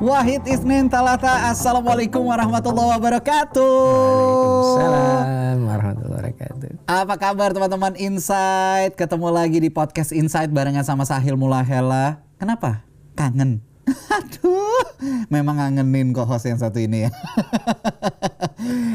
Wahid Isnin Talata Assalamualaikum warahmatullahi wabarakatuh Salam warahmatullahi wabarakatuh. Apa kabar teman-teman Insight Ketemu lagi di podcast Insight barengan sama Sahil Mulahela Kenapa? Kangen Aduh, memang ngangenin kok host yang satu ini ya.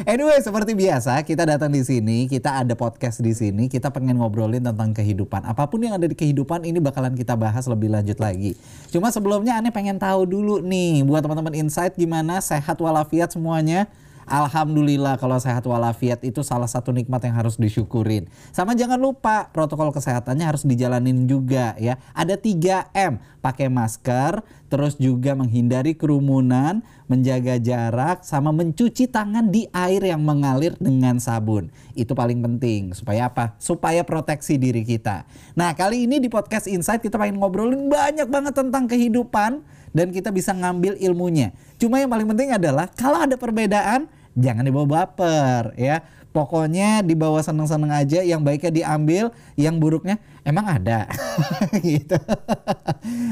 anyway, seperti biasa kita datang di sini, kita ada podcast di sini, kita pengen ngobrolin tentang kehidupan. Apa pun yang ada di kehidupan ini bakalan kita bahas lebih lanjut lagi. Cuma sebelumnya aneh pengen tahu dulu nih buat teman-teman Insight gimana sehat walafiat semuanya. Alhamdulillah kalau sehat walafiat itu salah satu nikmat yang harus disyukurin. Sama jangan lupa protokol kesehatannya harus dijalanin juga ya. Ada 3M, pakai masker, terus juga menghindari kerumunan, menjaga jarak, sama mencuci tangan di air yang mengalir dengan sabun. Itu paling penting. Supaya apa? Supaya proteksi diri kita. Nah kali ini di podcast Insight kita pengen ngobrolin banyak banget tentang kehidupan dan kita bisa ngambil ilmunya. Cuma yang paling penting adalah kalau ada perbedaan jangan dibawa baper ya. Pokoknya dibawa seneng-seneng aja, yang baiknya diambil, yang buruknya emang ada. gitu.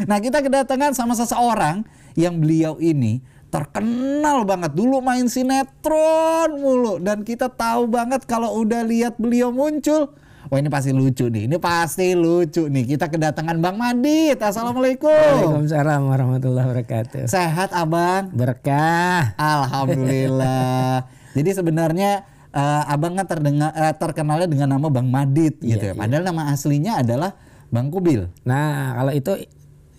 nah, kita kedatangan sama seseorang yang beliau ini terkenal banget dulu main sinetron mulu dan kita tahu banget kalau udah lihat beliau muncul Wah ini pasti lucu nih, ini pasti lucu nih. Kita kedatangan Bang Madit. Assalamualaikum. Waalaikumsalam warahmatullahi wabarakatuh. Sehat abang? Berkah. Alhamdulillah. Jadi sebenarnya uh, abang kan terdengar uh, terkenalnya dengan nama Bang Madit Iya, gitu ya. Padahal nama aslinya adalah Bang Kubil. Nah kalau itu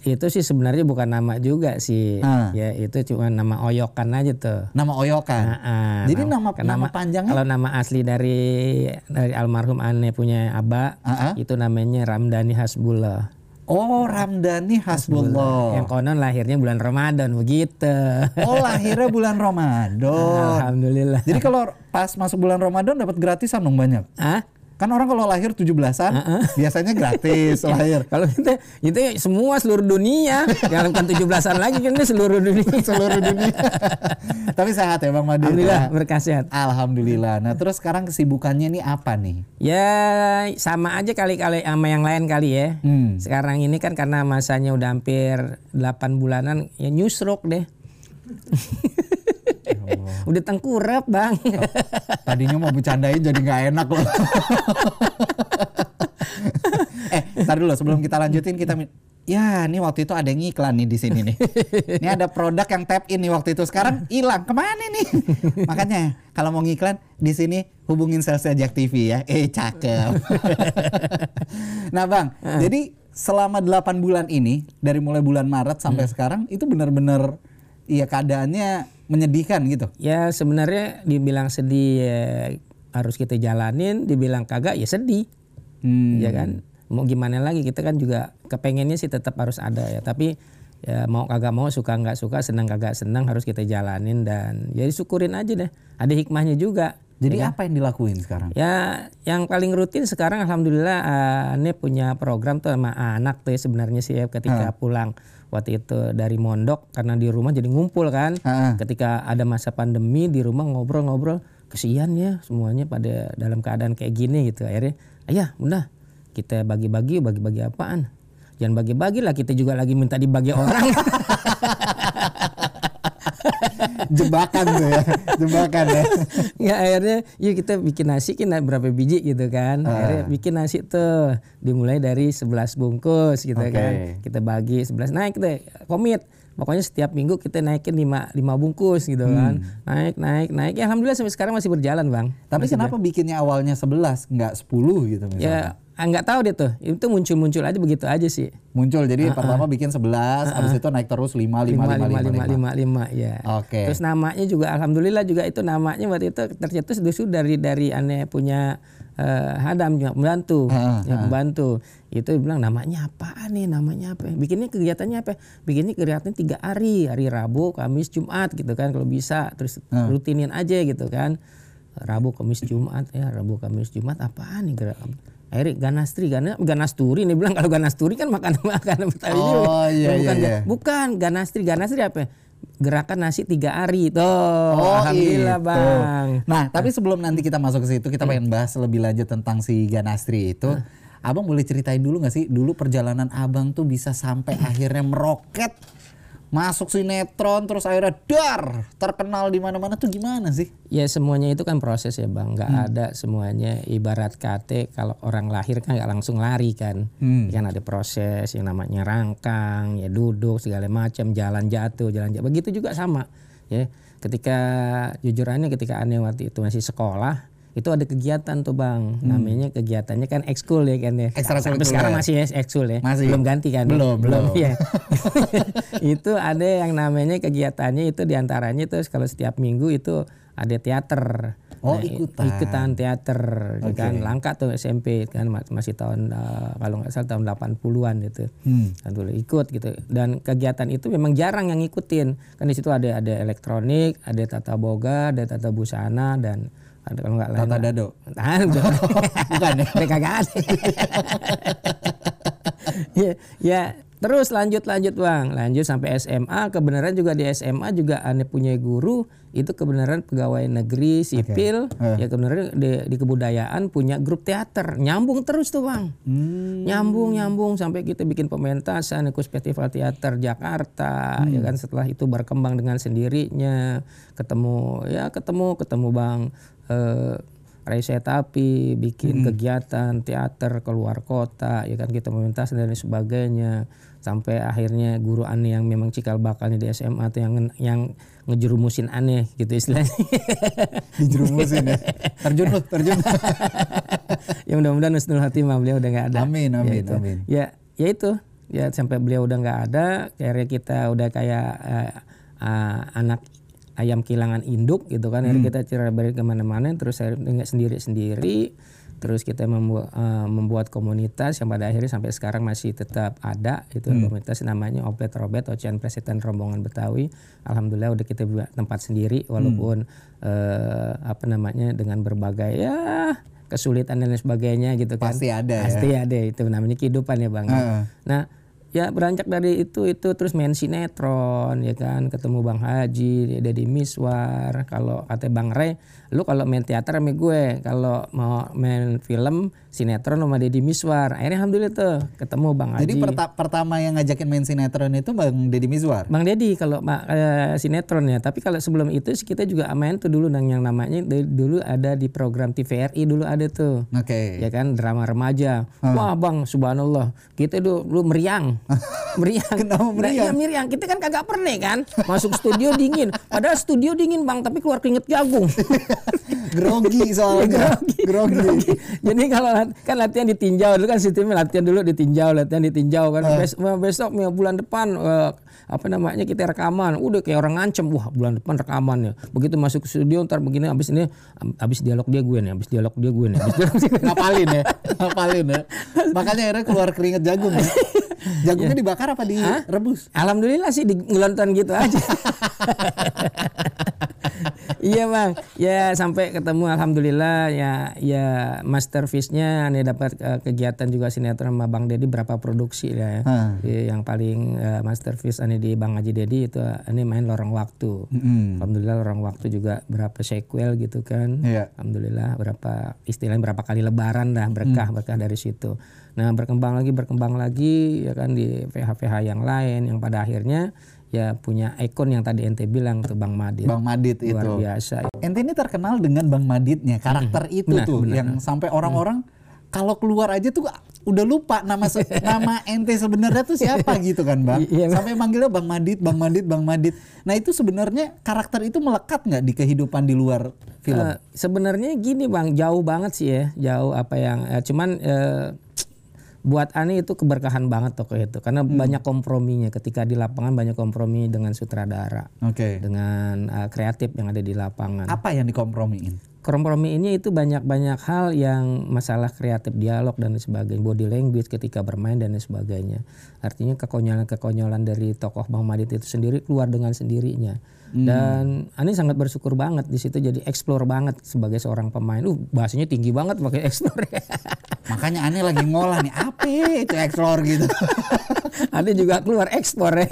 itu sih sebenarnya bukan nama juga sih. Ah. Ya itu cuma nama oyokan aja tuh. Nama Oyokan. Nah, ah, Jadi nama, kan nama panjangnya Kalau nama asli dari dari almarhum aneh punya Aba Ah, ah. itu namanya Ramdhani Hasbullah. Oh Ramdhani Hasbullah. Yang konon lahirnya bulan Ramadan begitu. Oh lahirnya bulan Ramadan. Alhamdulillah. Jadi kalau pas masuk bulan Ramadan dapat gratisan dong banyak. Ah? Kan orang kalau lahir 17-an biasanya gratis lahir. Kalau itu itu semua seluruh dunia, jangan bukan 17-an lagi kan seluruh dunia. seluruh dunia. Tapi sehat ya Bang Madit. Alhamdulillah berkah sehat. Alhamdulillah. Nah terus sekarang kesibukannya ini apa nih? Ya sama aja kali-kali sama yang lain kali ya. Hmm. Sekarang ini kan karena masanya udah hampir 8 bulanan ya new stroke deh. udah tengkurap bang. Tadinya mau bercandain jadi nggak enak loh. eh, ntar dulu sebelum kita lanjutin kita Ya, ini waktu itu ada yang iklan nih di sini nih. Ini ada produk yang tap in nih waktu itu. Sekarang hilang. Ke mana nih? Makanya kalau mau ngiklan di sini hubungin sales Jack TV ya. Eh, cakep. nah, Bang, jadi selama 8 bulan ini dari mulai bulan Maret sampai sekarang itu benar-benar iya keadaannya menyedihkan gitu. ya sebenarnya dibilang sedih ya, harus kita jalanin, dibilang kagak ya sedih. Hmm. ya kan mau gimana lagi kita kan juga kepengennya sih tetap harus ada ya tapi ya mau kagak mau suka nggak suka senang kagak senang harus kita jalanin dan jadi syukurin aja deh ada hikmahnya juga Jadi apa yang dilakuin sekarang? ya yang paling rutin sekarang alhamdulillah eh, Ane punya program tuh sama anak tuh ya sebenarnya sih ya ketika pulang waktu itu dari mondok karena di rumah jadi ngumpul kan. Ha-ha. ketika ada masa pandemi di rumah ngobrol-ngobrol kesian ya semuanya pada dalam keadaan kayak gini gitu. Akhirnya ayah bunda kita bagi-bagi bagi-bagi apaan? Jangan bagi-bagi lah kita juga lagi minta dibagi orang Jebakan tuh ya, jebakan ya. ya akhirnya yuk kita bikin nasi kan berapa biji gitu kan. Akhirnya bikin nasi tuh dimulai dari 11 bungkus gitu Oke. kan. Kita bagi 11 naik deh komit. Pokoknya setiap minggu kita naikin 5, 5 bungkus gitu kan. Naik naik naik. Ya alhamdulillah sampai sekarang masih berjalan bang. Tapi kenapa bikinnya awalnya 11 nggak 10 gitu misalnya? ya ah, nggak tahu deh tuh. Itu muncul-muncul aja begitu aja sih. Muncul. Jadi pertama bikin 11, habis itu naik terus 5 5 5 lima 5 lima 5. lima. lima lima ya Oke. terus namanya juga alhamdulillah juga itu namanya waktu itu tercetus justru dari dari aneh punya eh, hadam juga pembantu Ah, ya pembantu itu bilang namanya apaan nih? Namanya apa bikinnya kegiatannya apa bikinnya kegiatannya tiga hari hari Rabu Kamis Jumat gitu kan kalau bisa. Terus rutinin aja gitu kan. Rabu Kamis Jumat ya Rabu Kamis Jumat apaan nih? Gerak Akhirnya ganastri, gana, ganasturi nih bilang kalau ganasturi kan makanan makanan Betawi Oh, iya, bukan, iya, iya. bukan ganastri, ganastri apa? Gerakan nasi tiga hari tuh. Oh, Alhamdulillah itu. bang. Nah, tapi sebelum nanti kita masuk ke situ, kita pengen bahas lebih lanjut tentang si Ganastri itu. Abang boleh ceritain dulu nggak sih, dulu perjalanan abang tuh bisa sampai akhirnya meroket masuk sinetron terus akhirnya dar terkenal di mana-mana tuh gimana sih? Ya semuanya itu kan proses ya bang, nggak Hmm. ada semuanya ibarat kate kalau orang lahir kan nggak langsung lari kan, Hmm. kan ada proses yang namanya rangkang, ya duduk segala macam, jalan jatuh, jalan jatuh, begitu juga sama ya. Ketika jujurannya ketika aneh waktu itu masih sekolah itu ada kegiatan tuh bang, namanya kegiatannya kan ekskul ya kan ya. Hmm. Ekstrakurikuler. Sampai sekarang masih ya ekskul ya, Masih. belum ganti kan? Belum, belum. ya. itu ada yang namanya kegiatannya itu di antaranya itu kalau setiap minggu itu ada teater. Oh, ikutan. Ikutan teater kan langka tuh SMP kan ma- masih tahun eh, kalau nggak salah tahun 80-an gitu. Hmm. Kan dulu ikut gitu. Dan kegiatan itu memang jarang yang ngikutin. Kan di situ ada ada elektronik, ada tata boga, ada tata busana dan ada kalau nggak lain Tata dado. Ah, udah. Bukan ya? Udah kagak ada. ya, ya, terus lanjut lanjut bang, lanjut sampai SMA. Kebenaran juga di SMA juga aneh punya guru itu kebenaran pegawai negeri sipil. Ya kebenaran di, di kebudayaan punya grup teater, nyambung terus tuh bang. Hmm. Nyambung nyambung sampai kita bikin pementasan ikut festival teater Jakarta ya kan setelah itu berkembang dengan sendirinya ketemu ya ketemu ketemu bang eh, Raisa Tapi bikin kegiatan teater keluar kota ya kan kita pementasan dan lain sebagainya sampai akhirnya guru aneh yang memang cikal bakalnya di SMA tuh yang yang ngejerumusin aneh gitu istilahnya Dijerumusin ya. Terjun lu, terjun. ya mudah-mudahan husnul khotimah beliau udah nggak ada Amin, ya amin, itu. amin. ya ya itu ya sampai beliau udah nggak ada akhirnya kita udah kayak eh, eh, anak ayam kehilangan induk gitu kan. Akhirnya kita cerai berai ke mana-mana terus akhirnya sendiri-sendiri. Terus kita membuat membuat komunitas yang pada akhirnya sampai sekarang masih tetap ada itu komunitas namanya Opet Robet Ocean Presiden Rombongan Betawi. Alhamdulillah udah kita buat tempat sendiri walaupun eh, apa namanya dengan berbagai ya kesulitan dan lain sebagainya gitu kan. Pasti ada ya. pasti ada itu namanya kehidupan ya bang. Heeh. nah ya beranjak dari itu itu terus main sinetron ya kan? Ketemu bang Haji Deddy Miswar kalau kata bang Ray lu kalau main teater sama gue kalau mau main film sinetron sama Deddy Miswar akhirnya alhamdulillah tuh ketemu bang Haji Jadi perta- pertama yang ngajakin main sinetron itu Bang Deddy Mizwar. Bang Deddy kalau eh, sinetron ya, tapi kalau sebelum itu kita juga main tuh dulu yang namanya dulu ada di program TVRI dulu ada tuh. Oke. Ya kan drama remaja. Wah, Bang, subhanallah. Kita dulu, dulu meriang. meriang. Kenapa Nah, meriang? iya meriang. Kita kan kagak pernah kan masuk studio dingin. Padahal studio dingin, Bang, tapi keluar keringet jagung. Grogi soalnya. Grogi. Jadi kalau kan latihan ditinjau dulu kan sistemnya latihan dulu ditinjau, latihan ditinjau kan. Bes- besok ya, bulan depan eh, apa namanya kita rekaman. Udah kayak orang ngancem, wah bulan depan rekaman ya. Begitu masuk ke studio ntar begini habis ini habis dialog dia gue nih, habis dialog dia gue nih. Habis dialog dia. Ngapalin ya. Ngapalin ya. Makanya akhirnya keluar keringet jagung ya. Jagungnya dibakar apa direbus? Alhamdulillah sih di ngelonton gitu aja. iya bang, ya sampai ketemu alhamdulillah ya ya masterpiece-nya ane dapat eh, kegiatan juga sinetron sama Bang Dedi berapa produksi ya. Ya, yang paling eh, masterpiece ane di Bang Haji Dedi itu ane main Lorong Waktu. Mm-mm. Alhamdulillah Lorong Waktu juga berapa sequel gitu kan. Iya. Alhamdulillah berapa istilahnya berapa kali lebaran dah berkah berkah dari situ. Nah berkembang lagi berkembang lagi ya kan di PH-PH yang lain yang pada akhirnya ya punya ikon yang tadi ente bilang tuh Bang Madit. Bang Madit Luar itu. biasa. Ente ini terkenal dengan Bang Maditnya, karakter itu Benar, tuh benar. yang sampai orang-orang kalau keluar aja tuh udah lupa nama nama ente sebenarnya tuh siapa gitu kan Bang. Iya, Bang. Sampai manggilnya Bang Madit, Bang Madit, Bang Madit. Nah, itu sebenarnya karakter itu melekat nggak di kehidupan di luar film? Eh, sebenarnya gini bang jauh banget sih ya jauh apa yang eh, cuman eh, buat Ani itu keberkahan banget tokoh itu karena banyak komprominya. Ketika di lapangan banyak kompromi dengan sutradara Oke. dengan eh, kreatif yang ada di lapangan. Apa yang dikompromiin? kompromi ini itu banyak-banyak hal yang masalah kreatif dialog dan sebagainya body language ketika bermain dan sebagainya. Artinya kekonyolan-kekonyolan dari tokoh Bang Madit itu sendiri keluar dengan sendirinya. Dan Ani sangat bersyukur banget di situ jadi explore banget sebagai seorang pemain. Uh bahasanya tinggi banget pakai explore Makanya aneh lagi ngolah nih, apa itu explore gitu. Ani juga keluar ekspor ya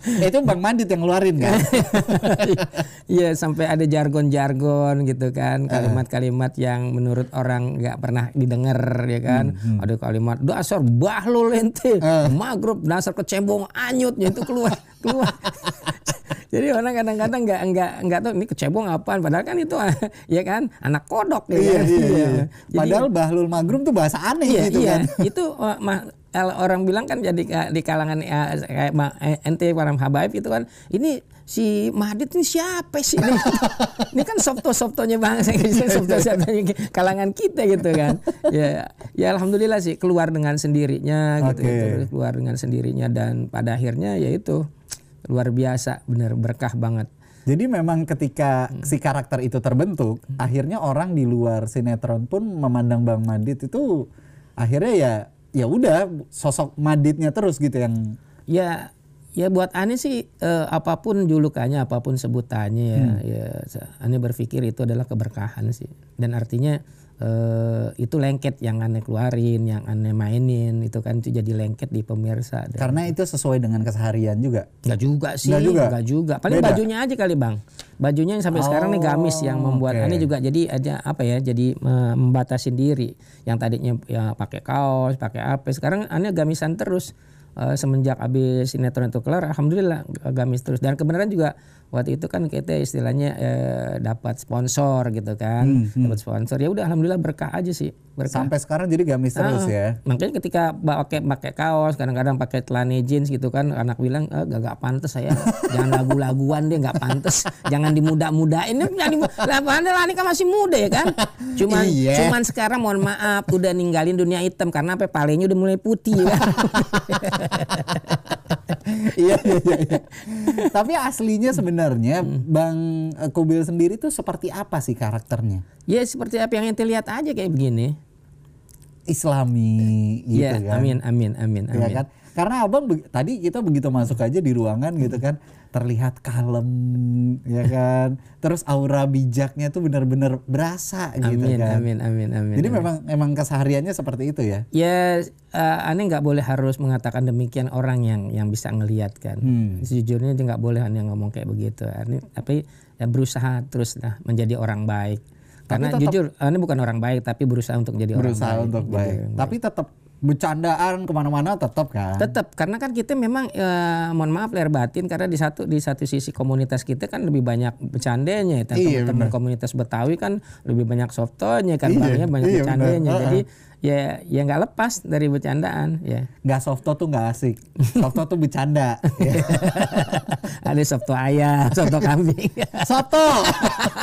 itu Bang Mandit yang ngeluarin kan? Iya sampai ada jargon-jargon gitu kan kalimat-kalimat yang menurut orang nggak pernah didengar ya kan ada kalimat dasar bahlul ente maghrib dasar kecebong anyut ya itu keluar keluar jadi orang kadang-kadang nggak nggak nggak tahu ini kecebong apaan padahal kan itu ya kan anak kodok ya iya, kan? iya, iya. Jadi- Padahal Bahlul Magrum tuh bahasa aneh iya, gitu iya. kan. itu uh, kalau orang bilang kan jadi di kalangan ya, kayak eh, ente para habaib itu kan ini si Madit ini siapa sih ini, ini kan softo-softonya bangsa softo-softonya kalangan kita gitu kan. Ya ya alhamdulillah sih keluar dengan sendirinya gitu Oke. terus keluar dengan sendirinya dan pada akhirnya ya itu luar biasa bener berkah banget. Jadi memang ketika si karakter itu terbentuk, akhirnya orang di luar sinetron pun memandang Bang Mandit itu akhirnya ya ya udah sosok Maditnya terus gitu yang Ya, ya buat Ani sih eh, apa pun julukannya, apa pun sebutannya ya, ya sa- Ani berpikir itu adalah keberkahan sih. Dan artinya eh, itu lengket yang Ani keluarin, yang Ani mainin itu kan itu jadi lengket di pemirsa. Karena itu sesuai dengan keseharian juga. Enggak juga sih, Nggak juga? enggak juga. Paling Beda? bajunya aja kali bang. Bajunya yang sampai sekarang nih gamis yang membuat oke. Ani juga jadi aja apa ya, jadi membatasi diri. Yang tadinya ya pakai kaos, pakai apa, sekarang Ani gamisan terus. Eh, semenjak habis sinetron itu kelar, alhamdulillah gamis terus. Dan kebenaran juga waktu itu kan kita istilahnya eh, dapat sponsor gitu kan, dapat sponsor. Ya udah alhamdulillah berkah aja sih, berkah. Sampai sekarang jadi gamis terus ya. Makanya ketika pakai pakai kaos, kadang-kadang pakai celana jeans gitu kan, anak bilang eh, gak, gak pantas saya, jangan lagu-laguan deh gak pantas, jangan dimuda-mudain. Dimu- lah ini kan masih muda ya kan. Cuman Iya. cuman sekarang mohon maaf udah ninggalin dunia hitam karena apa palenya udah mulai putih ya. iya iya iya. iya. Tapi aslinya sebenarnya Hmm. Bang eh, Kubil sendiri tuh seperti apa sih karakternya? ya seperti apa yang ente lihat aja kayak begini. Islami gitu ya, kan. amin amin amin Ya amin. kan? Karena abang tadi kita begitu masuk aja di ruangan gitu kan terlihat kalem ya kan. Terus aura bijaknya tuh benar-benar berasa gitu Amin kan. amin amin amin. Jadi amin. memang emang kesehariannya seperti itu ya. Ya, eh, aneh nggak boleh harus mengatakan demikian orang yang yang bisa ngelihat kan. Hmm. Sejujurnya dia nggak boleh aneh ngomong kayak begitu. Aneh, tapi ya berusaha terus lah menjadi orang baik. Karena tetap- jujur, aneh bukan orang baik tapi berusaha untuk jadi Berusaha orang baik. untuk gitu. baik. Tapi tetap bercandaan ke mana-mana tetap kan. Tetap karena kan kita memang eh, mohon maaf lahir batin karena di satu di satu sisi komunitas kita kan lebih banyak bercandanya ya. Iya, teman-teman komunitas Betawi kan lebih banyak softonya kan Iya, banyak iya, bercandanya. benar. Jadi ya ya nggak lepas dari bercandaan ya. Nggak softo tuh nggak asik. Softo tuh bercanda. Ya. Ada soto ayam, soto kambing. Soto.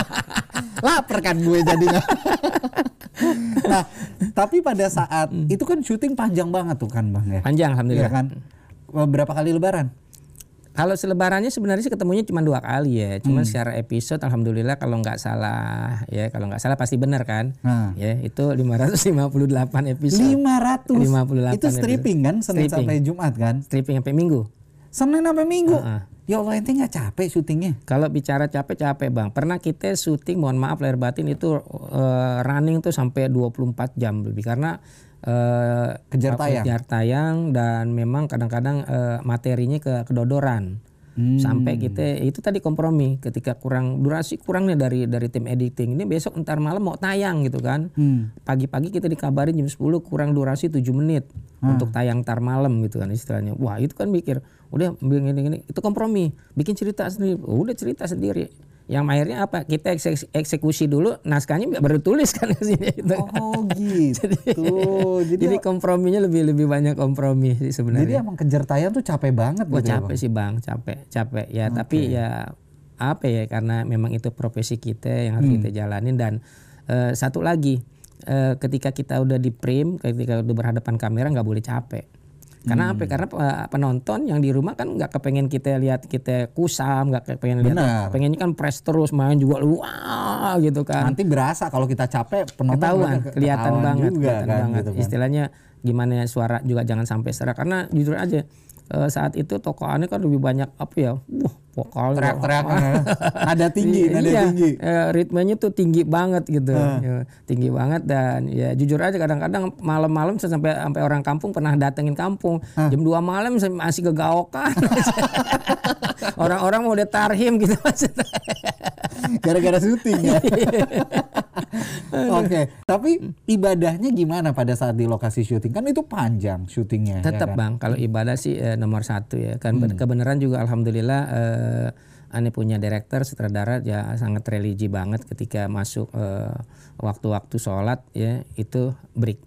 Lapar kan gue jadinya. nah, tapi pada saat itu kan syuting panjang banget tuh kan Bang ya. Panjang alhamdulillah. kan? Berapa kali lebaran? Kalau selebarannya sebenarnya sih ketemunya cuma dua kali ya. Cuma secara episode alhamdulillah kalau nggak salah ya kalau nggak salah pasti benar kan. Nah. Ya itu 558 episode. 500. 58 Itu stripping kan Senin Stripping. sampai Jumat kan? Stripping sampai minggu. Senin sampai Minggu. Heeh. Ya Allah ente nggak capek syutingnya? Kalau bicara capek-capek bang, pernah kita syuting, mohon maaf lahir batin itu eh, running tuh sampai 24 jam lebih karena eh, Kejar tayang. kejar tayang dan memang kadang-kadang eh, materinya ke kedodoran. Hmm. Sampai kita itu tadi kompromi ketika kurang durasi kurangnya dari dari tim editing ini besok ntar malam mau tayang gitu kan Hmm. pagi-pagi kita dikabarin jam 10 kurang durasi 7 menit Hmm. untuk tayang tar malam gitu kan istilahnya. Wah, itu kan mikir, udah gini gini itu kompromi, bikin cerita sendiri. Udah cerita sendiri. Yang akhirnya apa? Kita eksek- eksekusi dulu, naskahnya baru tulis kan di sini itu. Oh gitu. jadi, Jadi komprominya lebih lebih banyak kompromi sih jadi sebenarnya. emang kejar tayang tuh capek banget Wah gitu ya, capek Bang? sih bang, capek, capek ya. Tapi ya apa ya karena memang itu profesi kita yang harus kita jalanin dan eh, satu lagi eh, ketika kita udah di frame, ketika udah berhadapan kamera nggak boleh capek. Karena apa? Karena eh, penonton yang di rumah kan nggak kepengen kita lihat kita kusam, nggak kepengen lihat, Benar. pengennya kan press terus main juga wah gitu kan Nanti berasa kalau kita capek penonton ketahuan kelihatan ketahuan banget juga kelihatan kan banget gitu kan. istilahnya gimana suara juga jangan sampai serak karena jujur aja eh, saat itu toko aneh kan lebih banyak apa ya? Wah, vokal Teriak-teriak nada tinggi, nada iya, tinggi. eh, ritmenya tuh tinggi banget gitu, Ya, tinggi banget dan ya jujur aja kadang-kadang malam-malam saya sampai sampai orang kampung pernah datengin kampung. Jam 2 malam saya masih kegaokan, orang-orang mau udah tarhim gitu. Gara-gara syuting ya. Oke, tapi ibadahnya gimana pada saat di lokasi syuting? Kan itu panjang syutingnya. ya Tetap kan? bang, kalau ibadah sih eh, nomor satu ya. Kan ben- kebenaran juga alhamdulillah eh, Ane punya director sutradara ya sangat religi banget ketika masuk eh, waktu-waktu sholat ya itu break.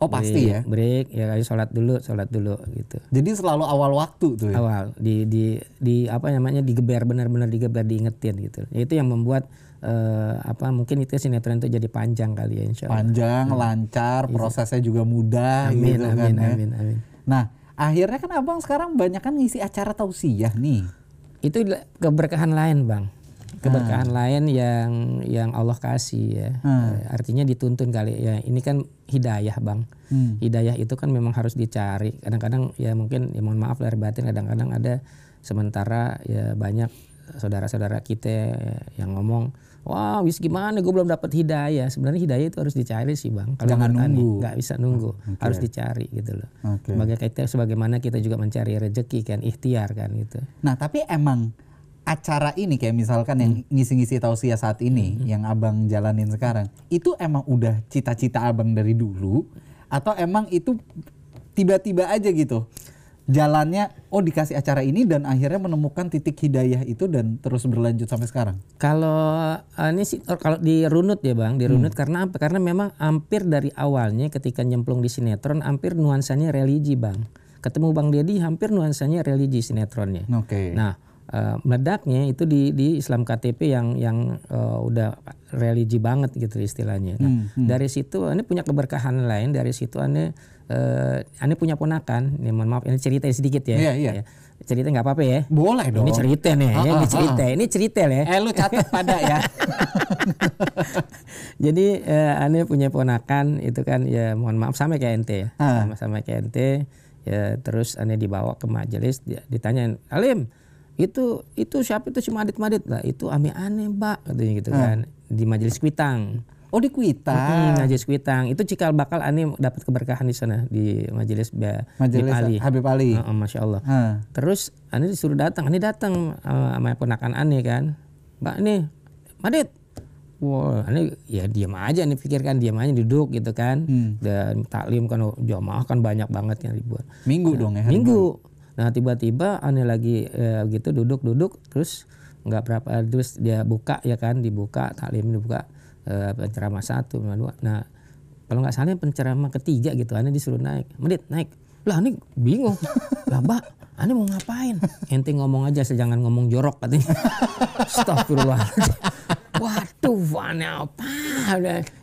Oh pasti ya. Break ya ayo sholat dulu, sholat dulu gitu. Jadi selalu awal waktu tuh ya. Awal di di di apa namanya digeber benar-benar digeber diingetin gitu. Ya, itu yang membuat eh, apa mungkin itu sinetron itu jadi panjang kali ya insya Allah. Panjang, lancar, prosesnya juga mudah Iya. Amin gitu amin kan ya. amin amin. Nah, akhirnya kan Abang sekarang banyak kan ngisi acara tausiah nih. itu keberkahan lain bang keberkahan Ah. lain yang yang Allah kasih ya Eh, artinya dituntun kali ya ini kan hidayah bang Hmm. hidayah itu kan memang harus dicari kadang-kadang ya mungkin ya mohon maaf lahir batin kadang-kadang ada sementara ya banyak saudara-saudara kita ya, yang ngomong wah wis gimana? Gue belum dapat hidayah. Sebenarnya hidayah itu harus dicari sih bang. Kalau Jangan nunggu. nggak bisa nunggu. Harus dicari gitu loh. Oke. sebagai kita sebagaimana kita juga mencari rezeki kan ikhtiar kan gitu. Nah, tapi emang acara ini kayak misalkan yang ngisi-ngisi tausiah saat ini yang Abang jalanin sekarang, itu emang udah cita-cita Abang dari dulu? Atau emang itu tiba-tiba aja gitu? Jalannya oh dikasih acara ini dan akhirnya menemukan titik hidayah itu dan terus berlanjut sampai sekarang. Kalau eh, ini sih oh, kalau di runut ya bang, di runut karena apa? Karena memang hampir dari awalnya ketika nyemplung di sinetron hampir nuansanya religi bang. Ketemu bang Deddy hampir nuansanya religi sinetronnya. Oke. Nah eh, meledaknya itu di di Islam KTP yang yang eh, udah religi banget gitu istilahnya. Nah, dari situ ini punya keberkahan lain. Dari situ ane eh, ane punya ponakan. Ini mohon maaf ini cerita sedikit ya. Iya, iya. Ya. Cerita nggak apa-apa ya. Boleh dong. Ini cerita nih, ya, ini cerita, ini cerita ya. Eh lu catat pada ya. Jadi eh, ane punya ponakan itu kan ya mohon maaf sama kayak ente ya, Ah. sama sama kayak ente. Ya terus ane dibawa ke majelis ditanyain, Alim itu itu siapa itu si Madit Madit lah itu ame aneh mbak katanya gitu kan di majelis kuitang. Oh di Kuita. Hmm, majelis kuitang itu cikal bakal ane dapat keberkahan di sana di majelis Ba- Majelis Ali. Habib Ali. Heeh, Masya Allah. Hah. Terus Ane disuruh datang, Ane datang uh, sama ponakan Ane kan. Mbak nih, Madit. Wah, Ane ya diam aja nih pikirkan diam aja duduk gitu kan. Dan taklim kan jamaah kan banyak banget yang dibuat. Minggu dong ya. hari Minggu. Nah tiba-tiba Ane lagi eh, gitu duduk-duduk terus nggak berapa terus dia buka ya kan dibuka taklim dibuka eh, penceramah satu dua. Nah kalau nggak salah penceramah ketiga gitu Ane disuruh naik. Medit naik. Lah ini bingung. lah mbak Ane mau ngapain? Ente ngomong aja jangan ngomong jorok katanya. Astagfirullahaladzim. Waduh, ane apa?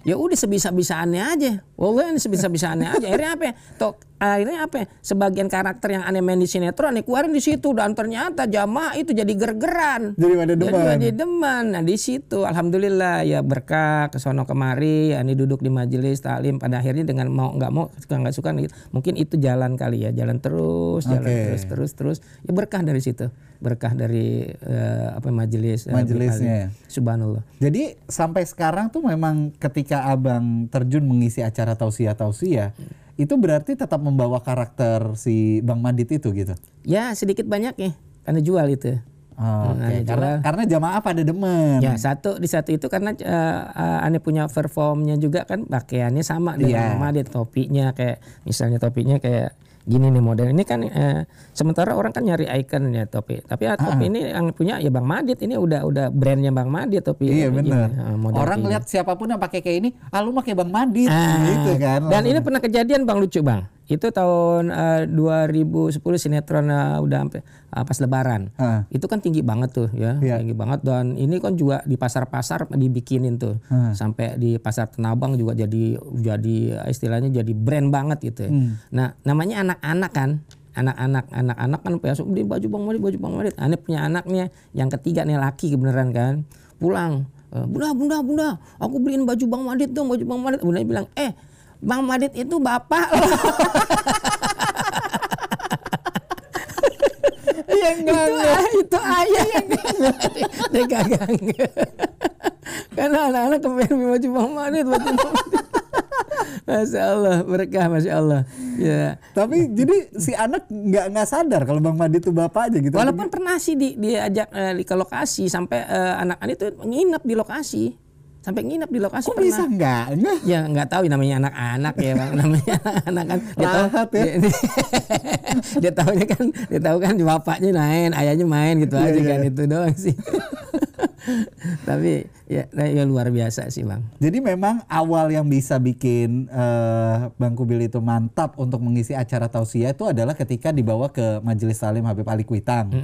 Ya udah sebisa-bisaannya aja. Wallah ini sebisa-bisaannya aja. Akhirnya apa? ya? Tok, akhirnya apa? ya? Sebagian karakter yang aneh main di sinetron nih keluarin di situ dan ternyata jamaah itu jadi gergeran. Jadi pada demen. Jadi pada demen. Nah di situ alhamdulillah ya berkah ke sono kemari, ya, ini duduk di majelis taklim pada akhirnya dengan mau nggak mau suka nggak suka gitu. mungkin itu jalan kali ya, jalan terus, jalan Oke. terus terus terus. Ya berkah dari situ, berkah dari eh, apa majelis. eh, Majelisnya ya. Subhanallah. Jadi sampai sekarang tuh memang ketika abang terjun mengisi acara tausiah tausiah itu berarti tetap membawa karakter si Bang Madit itu gitu. Ya sedikit banyak ya, karena jual itu. Oh, Oke, Nah, ini karena karena jamaah pada demen. Ya satu di satu itu karena eh, eh, Ane punya performnya juga kan pakaiannya sama dengan Iya. Madit topinya kayak misalnya topinya kayak gini nih model. Ini kan eh, sementara orang kan nyari icon ya topi. Tapi ya, topi ini yang punya ya Bang Madit. Ini udah udah brandnya Bang Madit topi. Iya benar. model Orang ngeliat siapa pun yang pakai kayak ini, ah lu pakai Bang Madit. Ah, gitu kan. Dan ini pernah kejadian Bang lucu Bang. Itu tahun eh, 2010 sinetron eh, udah sampai eh, pas lebaran. Ah. Itu kan tinggi banget tuh ya, Iya. tinggi banget dan ini kan juga di pasar-pasar dibikinin tuh. Ah. Sampai di pasar Tenabang juga jadi jadi istilahnya jadi brand banget gitu. ya. Hmm. Nah, namanya anak-anak kan. Anak-anak anak-anak kan besok beli baju Bang Madit, baju Bang Madit. Ane punya anaknya yang ketiga nih laki kebenaran kan. Pulang Eh, bunda, bunda, bunda, aku beliin baju Bang Madit dong, baju Bang Madit. Bunda bilang, eh, Bang Madit itu bapak loh. enggak, itu, itu ayah yang dia gagang. Karena anak-anak kepengen baju Bang Madit, baju Bang Madit. Masya Allah, berkah, Masya Allah. Ya. Tapi jadi si anak nggak nggak sadar kalau Bang Madi itu bapak aja gitu. Walaupun pernah sih di, diajak eh, di- ke lokasi sampai eh, anak-anak itu nginep di lokasi, sampai nginep di lokasi Kok pernah. bisa enggak? Enggak. Ya nggak tahu namanya anak-anak ya bang, namanya anak kan. Dia tahu, ya. dia, dia, dia tahunya kan, dia tahu kan bapaknya main, ayahnya main gitu Iya, aja iya. kan itu doang sih. Tapi ya, ya luar biasa sih bang. Jadi memang awal yang bisa bikin eh, Bang Kubil itu mantap untuk mengisi acara tausiah itu adalah ketika dibawa ke Majelis Salim Habib Ali Kuitang.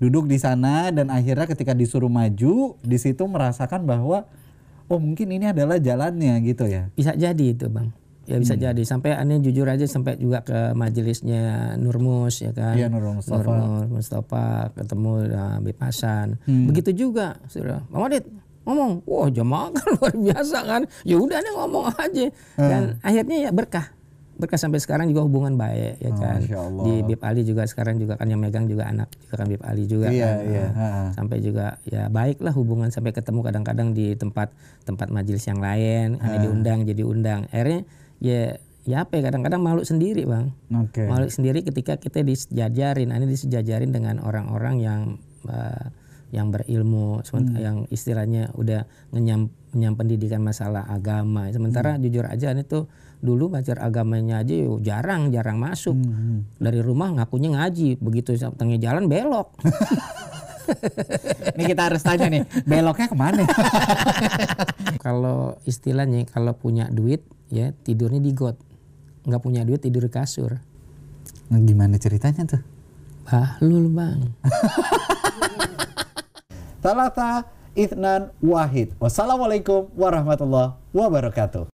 Duduk di sana dan akhirnya ketika disuruh maju, di situ merasakan bahwa oh mungkin ini adalah jalannya gitu ya. Bisa jadi itu bang. Ya bisa Hmm. jadi. Sampai aneh jujur aja sampai juga ke majelisnya Nurmus ya kan. Iya, Nurul Mustafa. Nurul Mustafa ketemu uh, Habib Hasan. Hmm. Begitu juga sudah. Bang Adit ngomong, wah jemaah kan luar biasa kan. Ya udah nih ngomong aja. Hmm. Dan akhirnya ya berkah. Berkah sampai sekarang juga hubungan baik ya kan. Masya Allah. Di Bib Ali juga sekarang juga kan yang megang juga anak juga kan Bib Ali juga Iya, kan. iya, Nah, ha-ha. sampai juga ya baiklah hubungan sampai ketemu kadang-kadang di tempat tempat majelis yang lain aneh diundang jadi undang akhirnya ya ya apa ya kadang-kadang malu sendiri bang Oke. malu sendiri ketika kita disejajarin aneh disejajarin dengan orang-orang yang eh, yang berilmu sement- yang istilahnya udah ngenyam ngenyam pendidikan masalah agama. Sementara jujur aja aneh tuh dulu belajar agamanya aja yo jarang jarang masuk. Dari rumah ngakunya ngaji begitu tengah jalan belok. Ini kita harus tanya nih, beloknya ke mana? kalau istilahnya kalau punya duit ya tidurnya di got. Nggak punya duit tidur di kasur. Nah, gimana ceritanya tuh? bahlul bang Talata Ithnan Wahid. Wassalamualaikum warahmatullahi wabarakatuh.